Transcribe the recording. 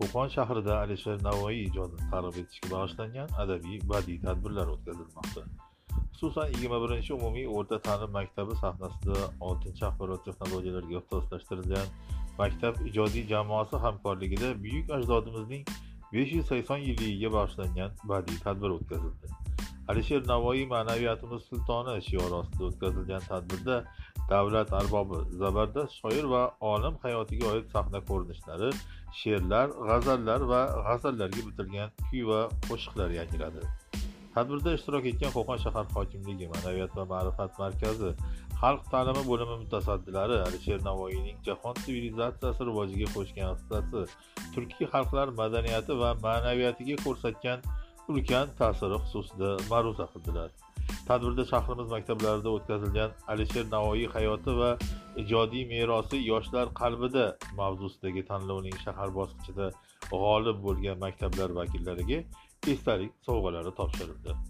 qo'qon shahrida alisher navoiy ijodini targ'ib etishga bag'ishlangan adabiy badiiy tadbirlar o'tkazilmoqda. Xususan yigirma birinchi umumiy o'rta ta'lim maktabi sahnasida oltinchi axborot texnologiyalariga ixtisoslashtirilgan maktab ijodiy jamoasi hamkorligida buyuk ajdodimizning besh yuz sakson yilligiga bag'ishlangan badiiy tadbir o'tkazildi. Alisher navoiy ma'naviyatimiz sultoni shiori ostida o'tkazilgan tadbirda davlat arbobi zabardast shoir va olim hayotiga oid sahna ko'rinishlari she'rlar g'azallar va g'azallarga bitilgan kuy va qo'shiqlar yangradi tadbirda ishtirok etgan qo'qon shahar hokimligi ma'naviyat va ma'rifat markazi xalq ta'limi bo'limi mutasaddilari alisher navoiyning jahon sivilizatsiyasi rivojiga qo'shgan hissasi turkiy xalqlar madaniyati va ma'naviyatiga ko'rsatgan ulkan ta'siri xususida ma'ruza qildilar. Tadbirda shahrimiz maktablarida o'tkazilgan alisher navoiy hayoti va ijodiy merosi yoshlar qalbida mavzusidagi tanlovning shahar bosqichida g'olib bo'lgan maktablar vakillariga esdalik sovg'alari topshirildi.